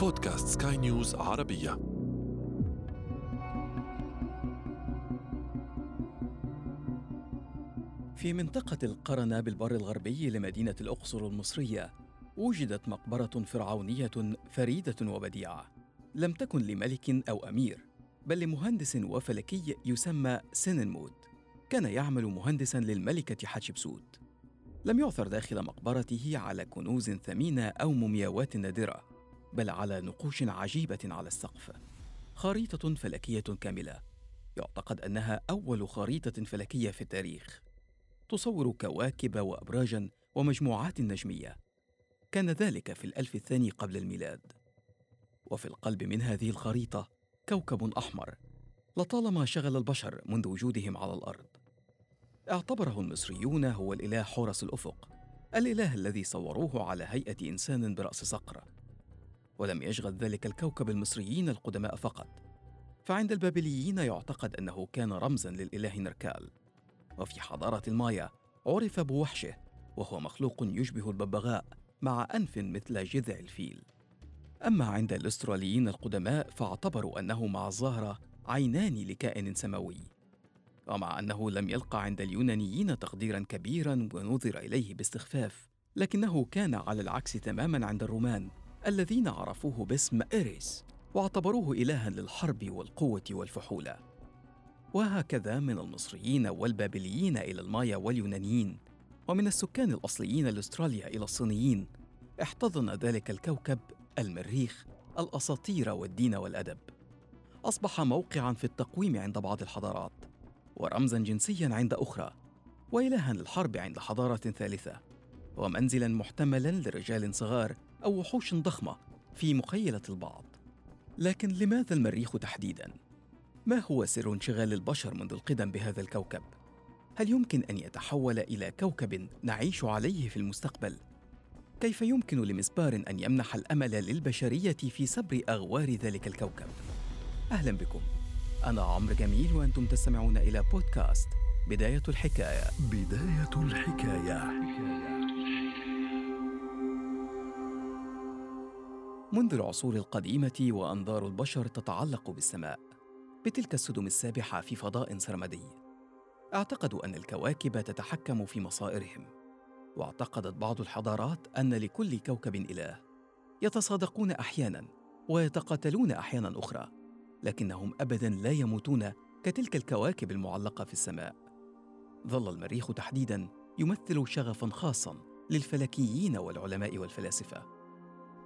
بودكاست سكاي نيوز عربية. في منطقة القرنة بالبر الغربي لمدينة الأقصر المصرية وجدت مقبرة فرعونية فريدة وبديعة. لم تكن لملك أو أمير بل لمهندس وفلكي يسمى سننمود كان يعمل مهندسا للملكة حتشبسوت لم يعثر داخل مقبرته على كنوز ثمينة أو مومياوات نادرة. بل على نقوش عجيبة على السقف. خريطة فلكية كاملة. يعتقد أنها أول خريطة فلكية في التاريخ. تصور كواكب وأبراجا ومجموعات نجمية. كان ذلك في الألف الثاني قبل الميلاد. وفي القلب من هذه الخريطة كوكب أحمر. لطالما شغل البشر منذ وجودهم على الأرض. اعتبره المصريون هو الإله حورس الأفق. الإله الذي صوروه على هيئة إنسان برأس صقر. ولم يشغل ذلك الكوكب المصريين القدماء فقط. فعند البابليين يعتقد أنه كان رمزا للإله نركال. وفي حضارة المايا عرف بوحشه وهو مخلوق يشبه الببغاء مع أنف مثل جذع الفيل. أما عند الأستراليين القدماء فاعتبروا أنه مع الزهرة عينان لكائن سماوي. ومع أنه لم يلقى عند اليونانيين تقديرا كبيرا ونظر إليه باستخفاف لكنه كان على العكس تماما عند الرومان. الذين عرفوه باسم إيريس واعتبروه إلها للحرب والقوة والفحولة. وهكذا من المصريين والبابليين إلى المايا واليونانيين ومن السكان الأصليين لأستراليا إلى الصينيين احتضن ذلك الكوكب المريخ الأساطير والدين والأدب. أصبح موقعا في التقويم عند بعض الحضارات ورمزا جنسيا عند أخرى وإلها للحرب عند حضارة ثالثة ومنزلا محتملا لرجال صغار أو وحوش ضخمة في مخيلة البعض لكن لماذا المريخ تحديدا؟ ما هو سر انشغال البشر منذ القدم بهذا الكوكب؟ هل يمكن أن يتحول إلى كوكب نعيش عليه في المستقبل؟ كيف يمكن لمسبار أن يمنح الأمل للبشرية في سبر أغوار ذلك الكوكب؟ أهلا بكم أنا عمرو جميل وأنتم تستمعون إلى بودكاست بداية الحكاية بداية الحكاية منذ العصور القديمة وأنظار البشر تتعلق بالسماء بتلك السدم السابحة في فضاء سرمدي. اعتقدوا أن الكواكب تتحكم في مصائرهم واعتقدت بعض الحضارات أن لكل كوكب إله يتصادقون أحيانا ويتقاتلون أحيانا أخرى لكنهم ابدا لا يموتون كتلك الكواكب المعلقة في السماء. ظل المريخ تحديدا يمثل شغفا خاصا للفلكيين والعلماء والفلاسفة.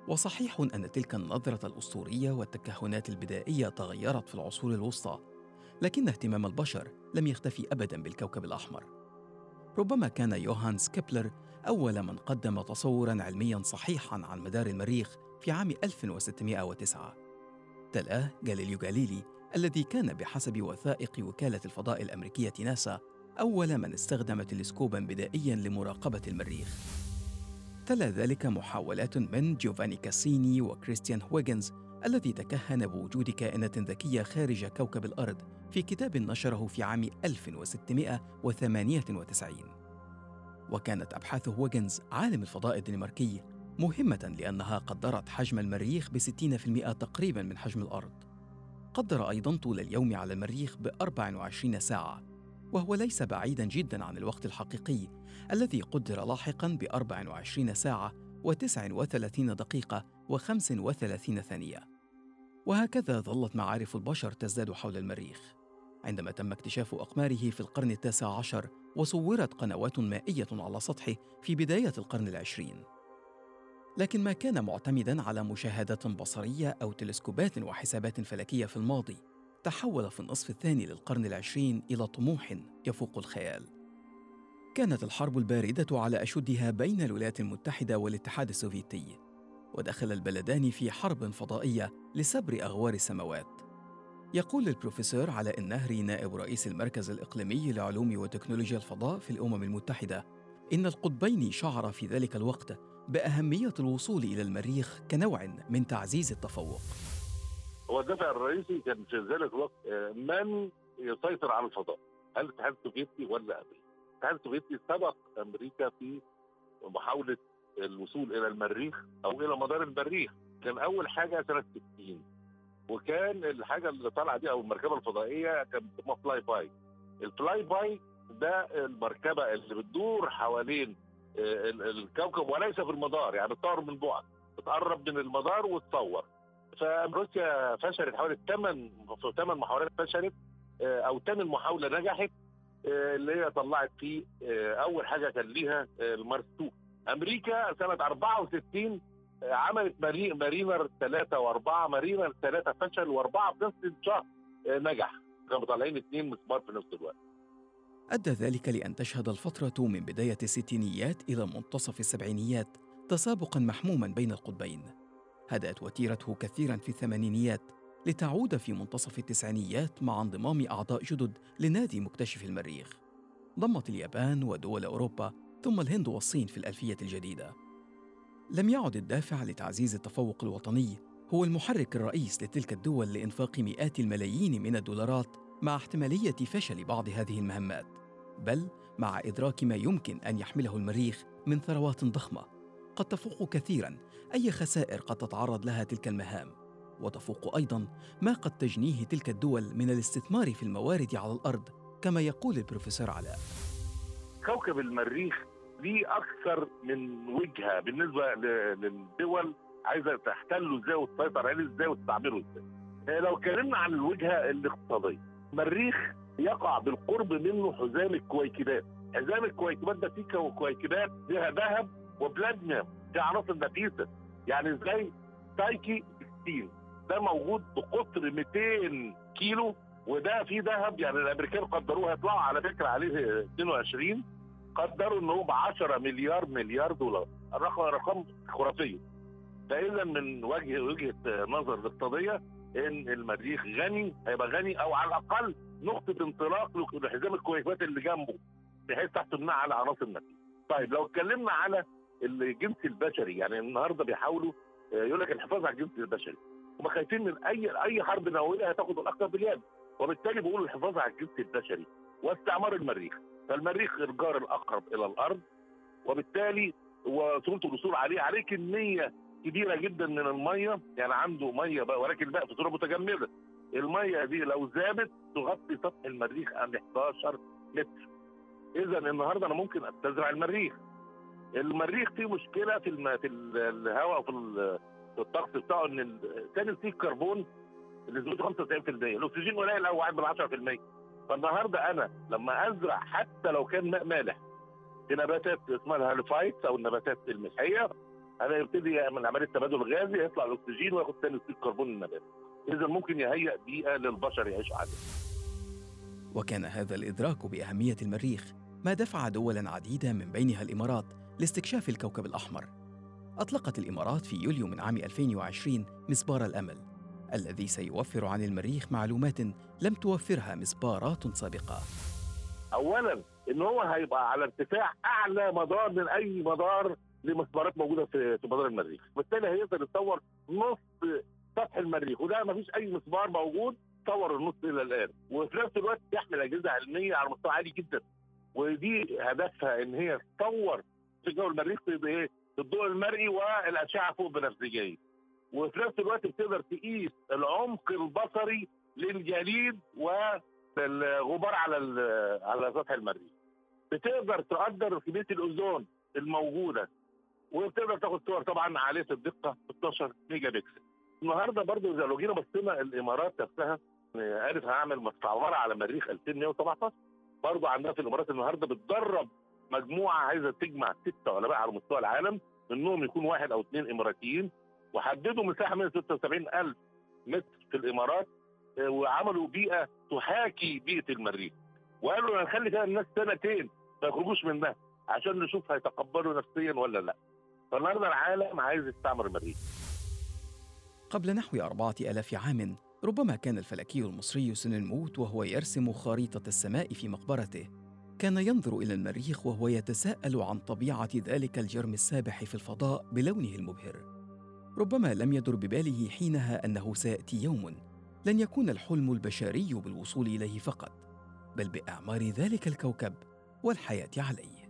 وصحيح أن تلك النظرة الأسطورية والتكهنات البدائية تغيرت في العصور الوسطى لكن اهتمام البشر لم يختفي ابدا بالكوكب الأحمر. ربما كان يوهانس كيبلر أول من قدم تصورا علميا صحيحا عن مدار المريخ في عام 1609 تلاه جاليليو جاليلي الذي كان بحسب وثائق وكالة الفضاء الأمريكية ناسا أول من استخدم تلسكوبا بدائيا لمراقبة المريخ. تلا ذلك محاولات من جوفاني كاسيني وكريستيان هويجنز الذي تكهن بوجود كائنات ذكية خارج كوكب الأرض في كتاب نشره في عام 1698 وكانت أبحاث هويجنز عالم الفضاء الدنماركي مهمة لأنها قدرت حجم المريخ في المئة تقريبا من حجم الأرض. قدر أيضا طول اليوم على المريخ ب 24 ساعة. وهو ليس بعيدا جدا عن الوقت الحقيقي الذي قدر لاحقا ب 24 ساعة و39 دقيقة و35 ثانية. وهكذا ظلت معارف البشر تزداد حول المريخ. عندما تم اكتشاف أقماره في القرن التاسع عشر وصورت قنوات مائية على سطحه في بداية القرن العشرين. لكن ما كان معتمدا على مشاهدات بصرية أو تلسكوبات وحسابات فلكية في الماضي. تحول في النصف الثاني للقرن العشرين إلى طموح يفوق الخيال. كانت الحرب الباردة على أشدها بين الولايات المتحدة والاتحاد السوفيتي ودخل البلدان في حرب فضائية لسبر أغوار السماوات. يقول البروفيسور علاء النهري نائب رئيس المركز الإقليمي لعلوم وتكنولوجيا الفضاء في الأمم المتحدة إن القطبين شعر في ذلك الوقت بأهمية الوصول إلى المريخ كنوع من تعزيز التفوق. هو الدافع الرئيسي كان في ذلك الوقت آه، من يسيطر على الفضاء؟ هل الاتحاد السوفيتي ولا أمريكا؟ الاتحاد السوفيتي سبق أمريكا في محاولة الوصول إلى المريخ أو إلى مدار المريخ. كان أول حاجة سنة 60 وكان الحاجة اللي طالعة دي أو المركبة الفضائية كانت اسمها fly by ال fly by ده المركبة اللي بتدور حوالين آه، الكوكب وليس في المدار يعني بتصور من بعد بتقرب من المدار وتصور. فروسيا فشلت حوالي ثمان ثمان محاولات فشلت آه، أو ثمان محاولة نجحت آه، اللي هي طلعت فيه أول حاجة كان ليها المارس 2 أمريكا سنة 64 عملت مارينر ثلاثة وأربعة مارينر ثلاثة فشل وأربعة في نفس الشهر نجح. كانوا طالعين اثنين مسمار في نفس الوقت. أدى ذلك لأن تشهد الفترة من بداية الستينيات إلى منتصف السبعينيات تسابقا محموما بين القطبين. هدأت وتيرته كثيرا في الثمانينيات لتعود في منتصف التسعينيات مع انضمام أعضاء جدد لنادي مكتشف المريخ. ضمت اليابان ودول أوروبا ثم الهند والصين في الألفية الجديدة. لم يعد الدافع لتعزيز التفوق الوطني هو المحرك الرئيس لتلك الدول لإنفاق مئات الملايين من الدولارات مع احتمالية فشل بعض هذه المهمات بل مع إدراك ما يمكن أن يحمله المريخ من ثروات ضخمة. قد تفوق كثيرا. أي خسائر قد تتعرض لها تلك المهام؟ وتفوق أيضا ما قد تجنيه تلك الدول من الاستثمار في الموارد على الأرض كما يقول البروفيسور علاء. كوكب المريخ ليه أكثر من وجهة بالنسبة للدول عايزة تحتله إزاي وتسيطر عليه إزاي وتستعمله إزاي؟ لو اتكلمنا عن الوجهة الاقتصادية المريخ يقع بالقرب منه حزام الكويكبات. حزام الكويكبات ده فيه كويكبات فيها ذهب وبلاتينيوم دي عناصر نفيسة. يعني زي تايكي 16 ده موجود بقطر 200 كيلو وده فيه ذهب. يعني الأمريكان قدروه هيطلعوا على فكرة عليه 22 قدروا إن هو ب 10 مليار مليار دولار. الرقم رقم خرافيه فاذا من وجه وجهة نظر الاقتصاديه إن المريخ غني هيبقى غني أو على الأقل نقطة انطلاق لحزام الكويكبات اللي جنبه بحيث تحصل على عناصر النفيس. طيب لو اتكلمنا على الجنس البشري يعني النهارده بيحاولوا آه، يقول لك الحفاظ على الجنس البشري. هم خايفين من أي أي حرب نووية هتاخد الأكثر باليد. وبالتالي بيقولوا الحفاظ على الجنس البشري واستعمار المريخ. فالمريخ الجار الأقرب إلى الأرض. وبالتالي وسهوله الوصول عليه عليه كمية كبيرة جدا من المية. يعني عنده مية بقى ولكن بقى في صوره متجمده المية دي لو زادت تغطي سطح المريخ عند 11 متر. اذا النهارده أنا ممكن أستزرع المريخ. المريخ فيه مشكلة في الم... في الهواء وفي في الطقس بتاعه إن ثاني اكسيد الكربون نسبته 95% الأكسجين قليل أو 1 10% فالنهاردة أنا لما أزرع حتى لو كان ماء مالح في نباتات اسمها ال halophytes أو النباتات الملحية أنا يبتدي من عملية تبادل غازي يطلع الأكسجين وياخد ثاني اكسيد الكربون النبات. اذا ممكن يهيئ بيئة للبشر يعيشوا عليها. وكان هذا الإدراك بأهمية المريخ ما دفع دولا عديده من بينها الإمارات لاستكشاف الكوكب الأحمر. أطلقت الإمارات في يوليو من عام 2020 مسبار الأمل الذي سيوفر عن المريخ معلومات لم توفرها مسبارات سابقة. اولا إن هو هيبقى على ارتفاع أعلى مدار من أي مدار لمسبارات موجودة في مدار المريخ. بالتالي هيقدر يصور نص سطح المريخ وده ما فيش أي مسبار موجود صور النص إلى الآن. وفي نفس الوقت تحمل أجهزة علمية على مستوى عالي جدا. ودي هدفها إن هي تصور جو المريخ بايه؟ الضوء المرئي والأشعة فوق بنفسجية. وفي نفس الوقت بتقدر تقيس العمق البصري للجليد والغبار على على سطح المريخ بتقدر تقدر كمية الأوزون الموجودة وبتقدر تاخد صور طبعا عالية الدقة 16 ميجا بكسل. النهارده إذا لو جينا بصينا الإمارات نفسها قالت هعمل مستعمرة على مريخ 2117 برضه عندها في الإمارات النهارده بتدرب مجموعة عايزة تجمع ستة علماء على مستوى العالم منهم يكون واحد أو اثنين إماراتيين وحددوا مساحة من 76000 متر في الإمارات وعملوا بيئة تحاكي بيئة المريخ. وقالوا هنخلي فيها الناس سنتين ما يخرجوش منها عشان نشوف هيتقبلوا نفسيا ولا لأ. فالنهاردة العالم عايز يستعمر المريخ. قبل نحو أربعة ألاف عام ربما كان الفلكي المصري سننموت وهو يرسم خريطة السماء في مقبرته. كان ينظر إلى المريخ وهو يتساءل عن طبيعة ذلك الجرم السابح في الفضاء بلونه المبهر. ربما لم يدر بباله حينها أنه سيأتي يوم لن يكون الحلم البشري بالوصول إليه فقط بل بإعمار ذلك الكوكب والحياة عليه.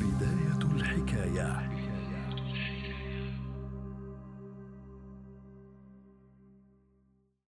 بداية الحكاية.